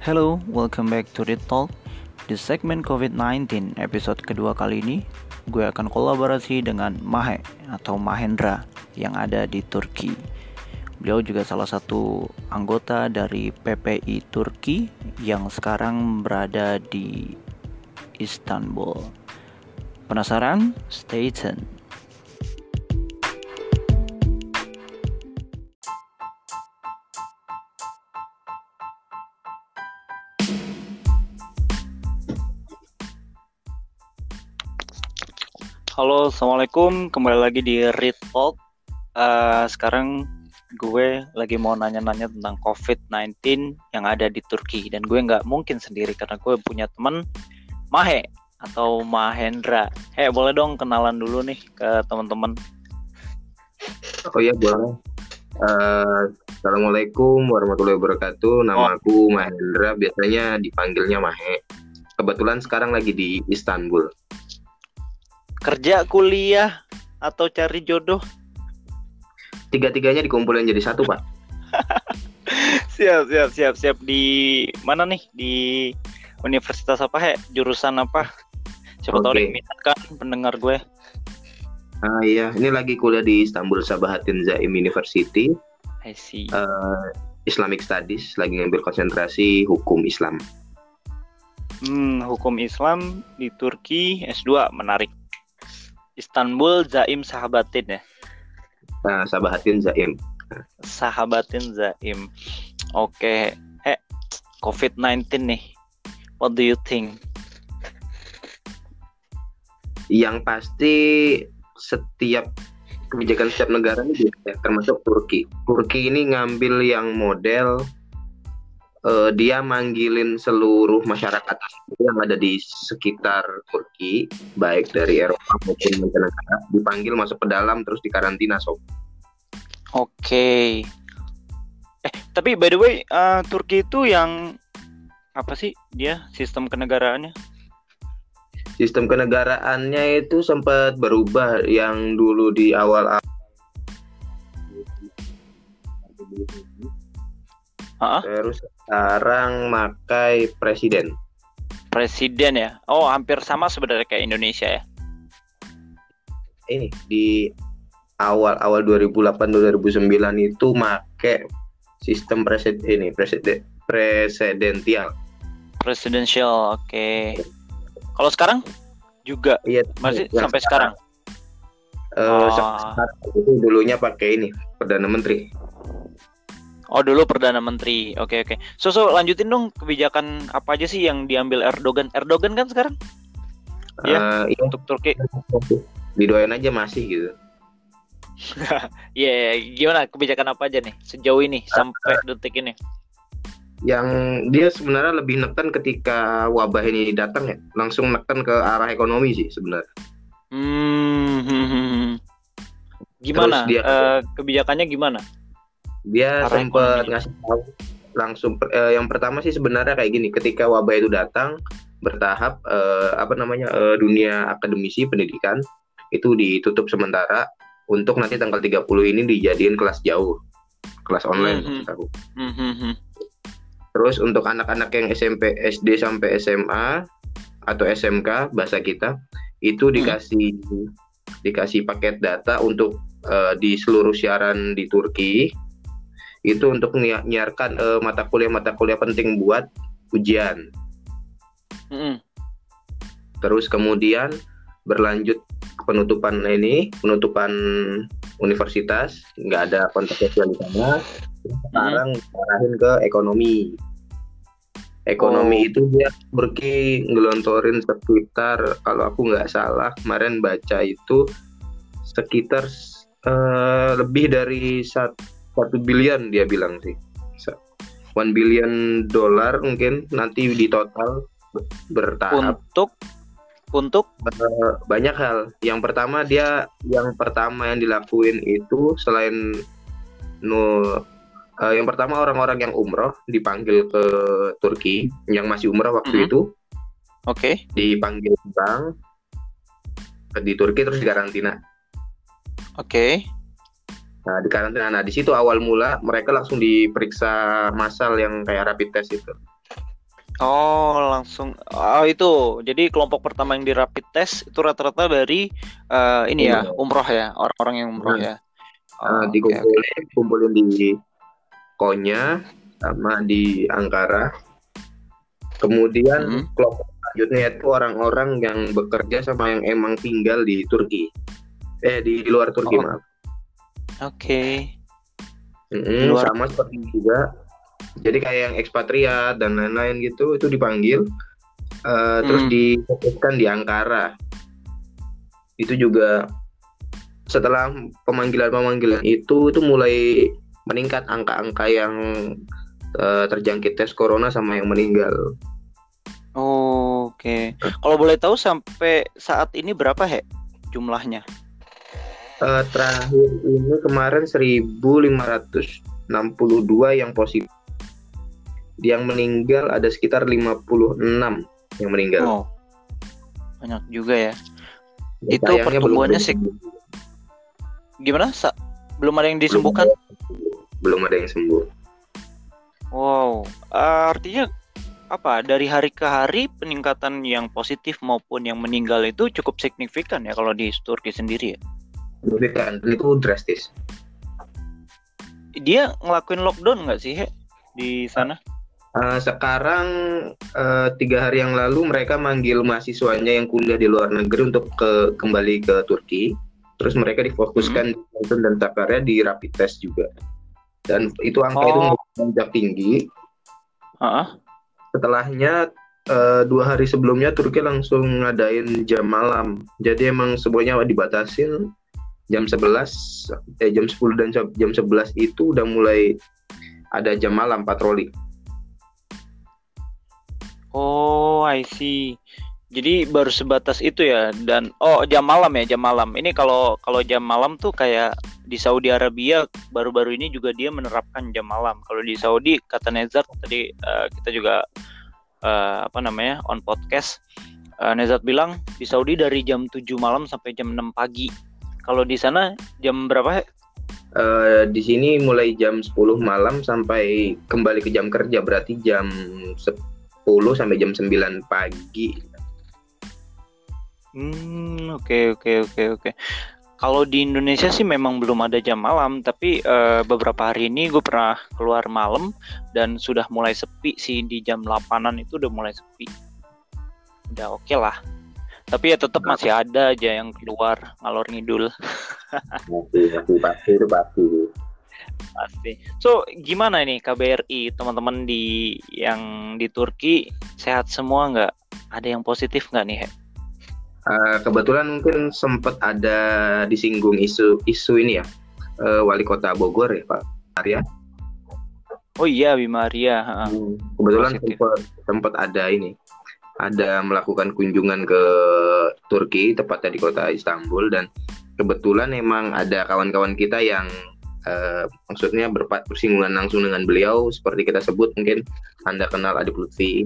Hello, welcome back to Read Talk. Di segmen COVID-19 episode kedua kali ini, gue akan kolaborasi dengan Mahe atau Mahendra yang ada di Turki. Beliau juga salah satu anggota dari PPI Turki yang sekarang berada di Istanbul. Penasaran? Stay tuned. Halo, assalamualaikum. Kembali lagi di Read Talk. Uh, sekarang gue lagi mau nanya-nanya tentang COVID-19 yang ada di Turki dan gue nggak mungkin sendiri karena gue punya teman Mahe atau Mahendra. Hei, boleh dong kenalan dulu nih ke teman-teman. Oh iya boleh. Uh, Assalamualaikum warahmatullahi wabarakatuh. Nama oh. aku Mahendra, biasanya dipanggilnya Mahe. Kebetulan sekarang lagi di Istanbul kerja kuliah atau cari jodoh? Tiga-tiganya dikumpulin jadi satu pak. Siap siap siap siap. Di mana nih? Di universitas apa he? Jurusan apa? Siapa okay. tahu kan pendengar gue. Ah iya. Ini lagi kuliah di Istanbul Sabahatin Zaim University. I see. Uh, Islamic Studies. Lagi ngambil konsentrasi hukum Islam. Hmm hukum Islam di Turki S2 menarik Istanbul Zaim Sahabatin ya. Nah, Sahabatin Zaim. Sahabatin Zaim. Oke, eh COVID-19 nih. What do you think? Yang pasti setiap kebijakan setiap negara ini ya, termasuk Turki. Turki ini ngambil yang model uh, dia manggilin seluruh masyarakat yang ada di sekitar Turki, baik dari Eropa maupun mancanegara, dipanggil masuk ke dalam terus dikarantina sob. Oke. Okay. Eh, tapi by the way, uh, Turki itu yang apa sih dia sistem kenegaraannya? Sistem kenegaraannya itu sempat berubah yang dulu di awal. Terus sekarang makai presiden. Presiden ya? Oh, hampir sama sebenarnya kayak Indonesia ya. Ini di awal-awal 2008 2009 itu make sistem presiden ini presiden presidensial. Presidensial, oke. Okay. Kalau sekarang juga iya, masih sampai sekarang. sekarang. Uh, oh. sekarang itu dulunya pakai ini perdana menteri. Oh dulu perdana menteri. Oke oke. So so lanjutin dong kebijakan apa aja sih yang diambil Erdogan? Erdogan kan sekarang? Uh, ya iya. untuk Turki. Didoain aja masih gitu. Iya, yeah, gimana kebijakan apa aja nih sejauh ini uh, sampai detik ini? Yang dia sebenarnya lebih neken ketika wabah ini datang ya, langsung neken ke arah ekonomi sih sebenarnya. Hmm, hmm, hmm. hmm. gimana? dia, uh, kebijakannya gimana? Dia sempat ngasih tahu langsung eh, yang pertama sih sebenarnya kayak gini ketika wabah itu datang bertahap eh, apa namanya eh, dunia akademisi pendidikan itu ditutup sementara untuk nanti tanggal 30 ini dijadiin kelas jauh kelas online mm -hmm. Mm -hmm. terus untuk anak-anak yang SMP SD sampai SMA atau SMK bahasa kita itu mm. dikasih mm. dikasih paket data untuk uh, di seluruh siaran di Turki itu untuk menyiarkan uh, mata kuliah-mata kuliah penting buat ujian. Mm. Terus kemudian berlanjut penutupan ini, penutupan universitas, nggak ada kontak sosial di sana. Sekarang mm. arahin ke ekonomi. Ekonomi oh. itu dia pergi ngelontorin sekitar kalau aku nggak salah kemarin baca itu sekitar uh, lebih dari satu satu bilion dia bilang sih. One billion dollar mungkin nanti di total bertahap. Untuk untuk? Uh, banyak hal. Yang pertama dia yang pertama yang dilakuin itu selain no uh, yang pertama orang-orang yang umroh dipanggil ke Turki yang masih umroh waktu mm -hmm. itu. Oke. Okay. dipanggil bank di Turki terus dikarantina. Oke. okay Nah, di karantina. Nah, di situ awal mula mereka langsung diperiksa massal yang kayak rapid test itu. Oh, langsung. Oh, itu. Jadi kelompok pertama yang di rapid test itu rata-rata dari uh, ini ya, umroh ya, orang-orang yang umroh hmm. ya. Oh, uh, dikumpulin, okay, okay. kumpulin di Konya sama di Ankara. Kemudian hmm. kelompok selanjutnya itu orang-orang yang bekerja sama yang emang tinggal di Turki. Eh di, di luar Turki, oh. maaf. Oke. Okay. Luar... sama seperti juga jadi kayak yang ekspatriat dan lain-lain gitu itu dipanggil uh, hmm. terus difokuskan di Ankara itu juga setelah pemanggilan-pemanggilan itu itu mulai meningkat angka-angka yang uh, terjangkit tes corona sama yang meninggal. Oh, Oke, okay. kalau boleh tahu sampai saat ini berapa he jumlahnya? Uh, terakhir ini kemarin 1562 yang positif yang meninggal ada sekitar 56 yang meninggal. Oh. Banyak juga ya. ya itu pertumbuhannya sih gimana? Sa belum ada yang disembuhkan? Belum ada yang sembuh. Wow, artinya apa? Dari hari ke hari peningkatan yang positif maupun yang meninggal itu cukup signifikan ya kalau di Turki sendiri ya? Signifikan, itu drastis. Dia ngelakuin lockdown nggak sih he, di sana? Uh, sekarang uh, tiga hari yang lalu mereka manggil mahasiswanya yang kuliah di luar negeri untuk ke kembali ke Turki. Terus mereka difokuskan hmm. di dan Sakarya di rapid test juga. Dan itu angka oh. itu melonjak tinggi. Uh-uh. Setelahnya uh, dua hari sebelumnya Turki langsung ngadain jam malam. Jadi emang semuanya dibatasin jam 11 eh jam 10 dan jam 11 itu udah mulai ada jam malam patroli. Oh, I see. Jadi baru sebatas itu ya dan oh jam malam ya jam malam. Ini kalau kalau jam malam tuh kayak di Saudi Arabia baru-baru ini juga dia menerapkan jam malam. Kalau di Saudi kata Nezat tadi uh, kita juga uh, apa namanya on podcast uh, Nezat bilang di Saudi dari jam 7 malam sampai jam 6 pagi. Kalau di sana jam berapa? Uh, di sini mulai jam 10 malam sampai kembali ke jam kerja berarti jam 10 sampai jam 9 pagi. Hmm, oke okay, oke okay, oke okay, oke. Kalau di Indonesia sih memang belum ada jam malam, tapi uh, beberapa hari ini gue pernah keluar malam dan sudah mulai sepi sih di jam 8-an itu udah mulai sepi. Udah oke okay lah. Tapi ya tetap masih ada aja yang keluar ngalor ngidul. Pasti, pasti, pasti itu pasti pasti. So gimana ini KBRI teman-teman di yang di Turki sehat semua nggak? Ada yang positif nggak nih? Uh, kebetulan mungkin sempat ada disinggung isu isu ini ya uh, wali kota Bogor ya Pak Arya. Oh iya Bima Arya. Hmm, kebetulan sempat sempat ada ini ada melakukan kunjungan ke Turki tepatnya di kota Istanbul. Dan kebetulan emang ada kawan-kawan kita yang uh, maksudnya berpat bersinggungan langsung dengan beliau. Seperti kita sebut mungkin anda kenal Adi Lutfi.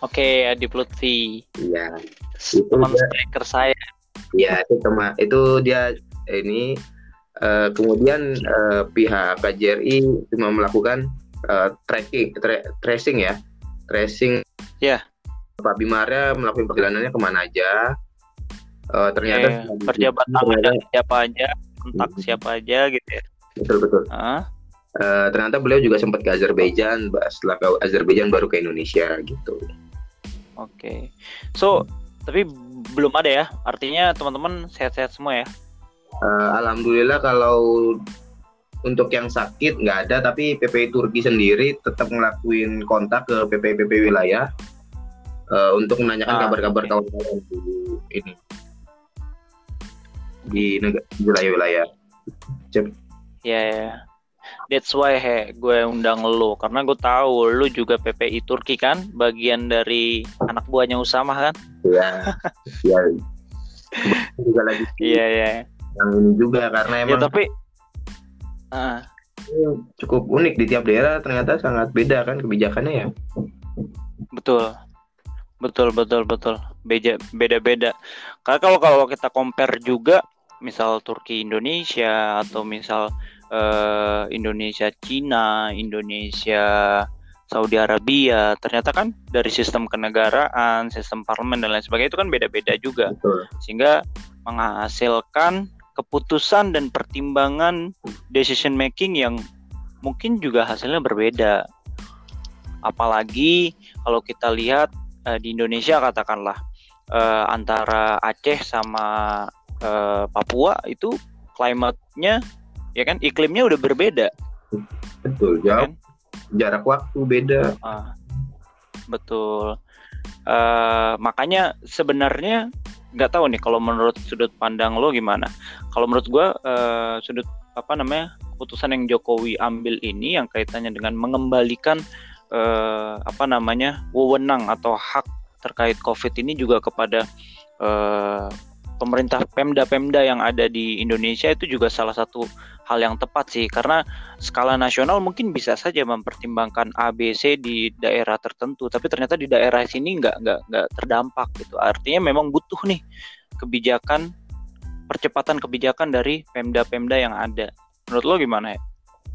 Oke Adi Lutfi. Iya. Teman striker saya. Iya itu teman itu dia ini uh, kemudian uh, pihak KJRI cuma melakukan uh, tracking tra tracing ya tracing. Ya. Yeah. Pak Bimarnya melakukan perjalanannya ke mana aja. Uh, ternyata yeah, perjabat siapa aja kontak hmm. siapa aja gitu ya. Betul betul. Uh, ternyata beliau juga sempat ke Azerbaijan setelah ke Azerbaijan baru ke Indonesia gitu. Oke. Okay. so tapi belum ada ya? Artinya teman-teman sehat-sehat semua ya? Uh, alhamdulillah kalau untuk yang sakit nggak ada tapi PPI Turki sendiri tetap ngelakuin kontak ke PPI PPI wilayah uh, untuk menanyakan ah, kabar-kabar ah, okay. kawan-kawan ini di wilayah-wilayah. Ya, yeah, That's why he, gue undang lo karena gue tahu lo juga PPI Turki kan, bagian dari anak buahnya Usama kan? Iya. Iya. juga lagi. Iya, iya. Yang ini juga karena ya, emang Ya tapi uh, cukup unik di tiap daerah ternyata sangat beda kan kebijakannya ya. Betul. Betul, betul, betul. Beda beda-beda. Karena kalau kalau kita compare juga misal Turki Indonesia atau misal uh, Indonesia Cina, Indonesia Saudi Arabia. Ternyata kan dari sistem kenegaraan, sistem parlemen dan lain sebagainya itu kan beda-beda juga. Betul. Sehingga menghasilkan keputusan dan pertimbangan decision making yang mungkin juga hasilnya berbeda. Apalagi kalau kita lihat uh, di Indonesia katakanlah uh, antara Aceh sama uh, Papua itu klimatnya ya kan iklimnya udah berbeda. Betul, jauh. Kan? Jarak waktu beda. Uh, betul. Uh, makanya sebenarnya nggak tahu nih kalau menurut sudut pandang lo gimana. Kalau menurut gue uh, sudut apa namanya keputusan yang Jokowi ambil ini yang kaitannya dengan mengembalikan uh, apa namanya wewenang atau hak terkait COVID ini juga kepada uh, pemerintah Pemda-Pemda yang ada di Indonesia itu juga salah satu hal yang tepat sih. Karena skala nasional mungkin bisa saja mempertimbangkan ABC di daerah tertentu. Tapi ternyata di daerah sini nggak nggak nggak terdampak gitu. Artinya memang butuh nih kebijakan percepatan kebijakan dari Pemda-Pemda yang ada. Menurut lo gimana ya?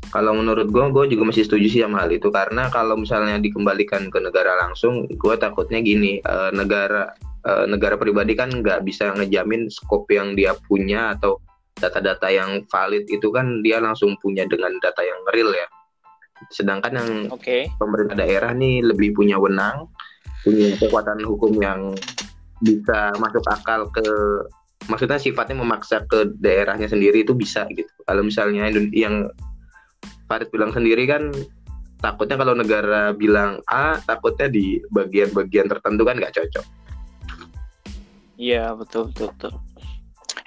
Kalau menurut gue, gue juga masih setuju sih sama hal itu. Karena kalau misalnya dikembalikan ke negara langsung, gue takutnya gini, uh, negara uh, negara pribadi kan nggak bisa ngejamin skop yang dia punya atau data-data yang valid itu kan dia langsung punya dengan data yang real ya. Sedangkan yang okay. pemerintah daerah nih lebih punya wenang, punya kekuatan hukum yang bisa masuk akal ke maksudnya sifatnya memaksa ke daerahnya sendiri itu bisa gitu. Kalau misalnya yang Farid bilang sendiri kan takutnya kalau negara bilang A takutnya di bagian-bagian tertentu kan nggak cocok. Iya betul betul betul.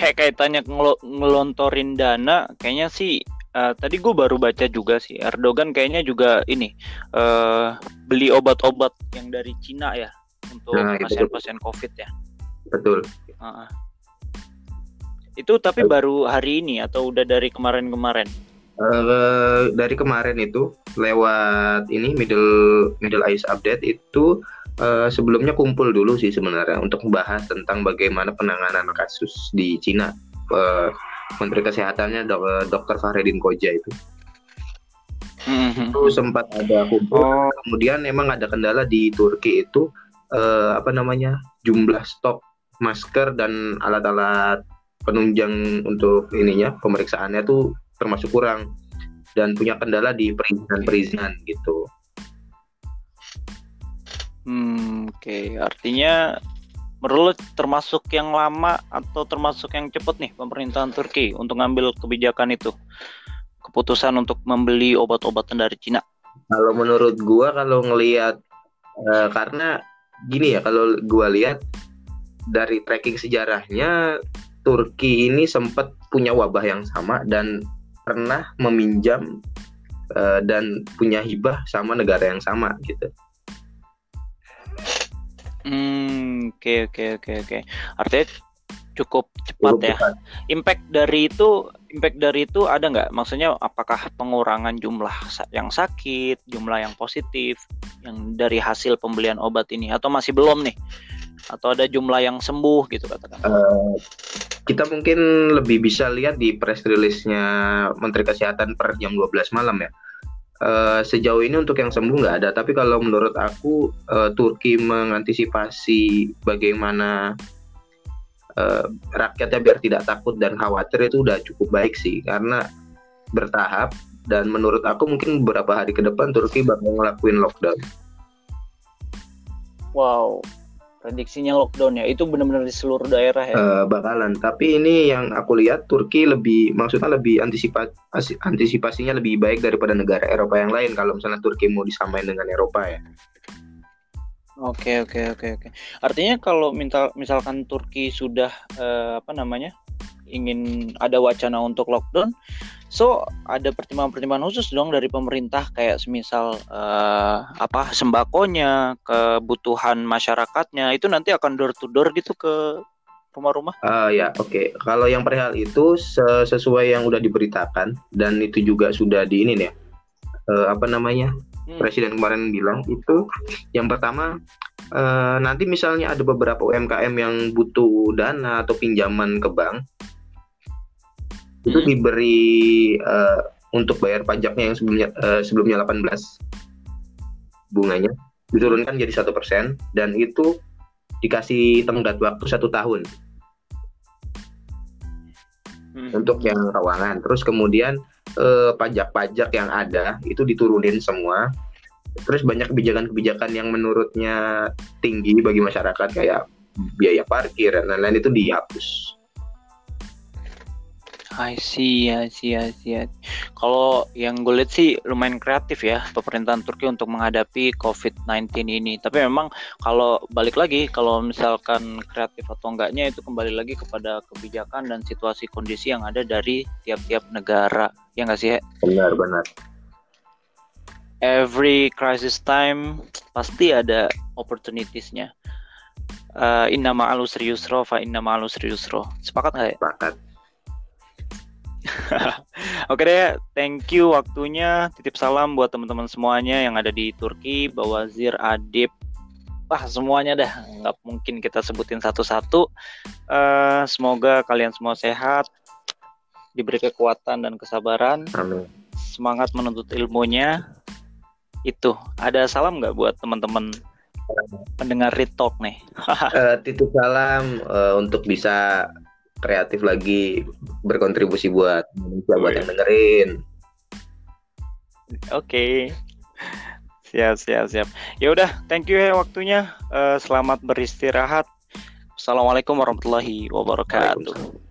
Kayak kaitannya ngel ngelontorin dana, kayaknya sih uh, tadi gue baru baca juga sih Erdogan kayaknya juga ini uh, beli obat-obat yang dari Cina ya untuk nah, pasien-pasien COVID ya. Betul. Uh, itu tapi baru hari ini atau udah dari kemarin-kemarin? Uh, dari kemarin itu lewat ini middle middle ice update itu uh, sebelumnya kumpul dulu sih sebenarnya untuk membahas tentang bagaimana penanganan kasus di Cina. Uh, Menteri Kesehatannya dok, uh, Dr. Fahredin Koja itu. Mm-hmm. Itu sempat ada kumpul. Oh. Kemudian emang ada kendala di Turki itu uh, apa namanya jumlah stok masker dan alat-alat penunjang untuk ininya pemeriksaannya tuh termasuk kurang dan punya kendala di perizinan-perizinan gitu. Hmm, oke. Okay. Artinya menurut termasuk yang lama atau termasuk yang cepat nih pemerintahan Turki untuk ngambil kebijakan itu? Keputusan untuk membeli obat-obatan dari Cina. Kalau menurut gua kalau ngelihat uh, karena gini ya kalau gua lihat dari tracking sejarahnya Turki ini sempat punya wabah yang sama dan pernah meminjam uh, dan punya hibah sama negara yang sama gitu. Hmm, oke oke oke oke. Artinya cukup cepat cukup ya. Cepat. Impact dari itu, impact dari itu ada nggak? Maksudnya apakah pengurangan jumlah yang sakit, jumlah yang positif, yang dari hasil pembelian obat ini, atau masih belum nih? Atau ada jumlah yang sembuh gitu katakan? Uh, kita mungkin lebih bisa lihat di press release-nya Menteri Kesehatan per jam 12 malam ya Uh, sejauh ini untuk yang sembuh nggak ada, tapi kalau menurut aku uh, Turki mengantisipasi bagaimana uh, rakyatnya biar tidak takut dan khawatir itu udah cukup baik sih, karena bertahap dan menurut aku mungkin beberapa hari ke depan Turki bakal ngelakuin lockdown. Wow, prediksinya lockdown ya. Itu benar-benar di seluruh daerah ya? Uh, bakalan. Tapi ini yang aku lihat Turki lebih maksudnya lebih antisipasi antisipasinya lebih baik daripada negara Eropa yang lain kalau misalnya Turki mau disamain dengan Eropa ya. Oke oke oke oke. Artinya kalau misal misalkan Turki sudah uh, apa namanya ingin ada wacana untuk lockdown, So ada pertimbangan-pertimbangan khusus dong dari pemerintah kayak semisal uh, apa sembakonya, kebutuhan masyarakatnya itu nanti akan door to door gitu ke rumah-rumah? Uh, ya oke. Okay. Kalau yang perihal itu sesuai yang udah diberitakan dan itu juga sudah di ini nih. Uh, apa namanya? Hmm. Presiden kemarin bilang itu yang pertama uh, nanti misalnya ada beberapa UMKM yang butuh dana atau pinjaman ke bank itu hmm. diberi uh, untuk bayar pajaknya yang sebelumnya uh, sebelumnya 18. bunganya diturunkan jadi satu persen dan itu dikasih tenggat waktu satu tahun hmm. untuk yang keuangan. Terus kemudian eh, pajak-pajak yang ada itu diturunin semua. Terus banyak kebijakan-kebijakan yang menurutnya tinggi bagi masyarakat kayak biaya parkir dan lain-lain itu dihapus. I see, I see, I see. Kalau yang gue lihat sih lumayan kreatif ya pemerintahan Turki untuk menghadapi COVID-19 ini. Tapi memang kalau balik lagi, kalau misalkan kreatif atau enggaknya itu kembali lagi kepada kebijakan dan situasi kondisi yang ada dari tiap-tiap negara. Ya nggak sih? Benar, benar. Every crisis time pasti ada opportunitiesnya. Uh, inna ma'alu seriusro fa inna ma'alu seriusro. Sepakat nggak ya? Sepakat Oke deh, thank you waktunya. Titip salam buat teman-teman semuanya yang ada di Turki, Bawazir, Adib, wah semuanya dah. Nggak mungkin kita sebutin satu-satu. Uh, semoga kalian semua sehat, diberi kekuatan dan kesabaran. Amin. Semangat menuntut ilmunya. Itu, ada salam nggak buat teman-teman pendengar Retalk nih? uh, titip salam uh, untuk bisa kreatif lagi berkontribusi buat Indonesia buat yang dengerin. Oke. Okay. Siap, siap, siap. Ya udah, thank you ya waktunya. Uh, selamat beristirahat. Assalamualaikum warahmatullahi wabarakatuh.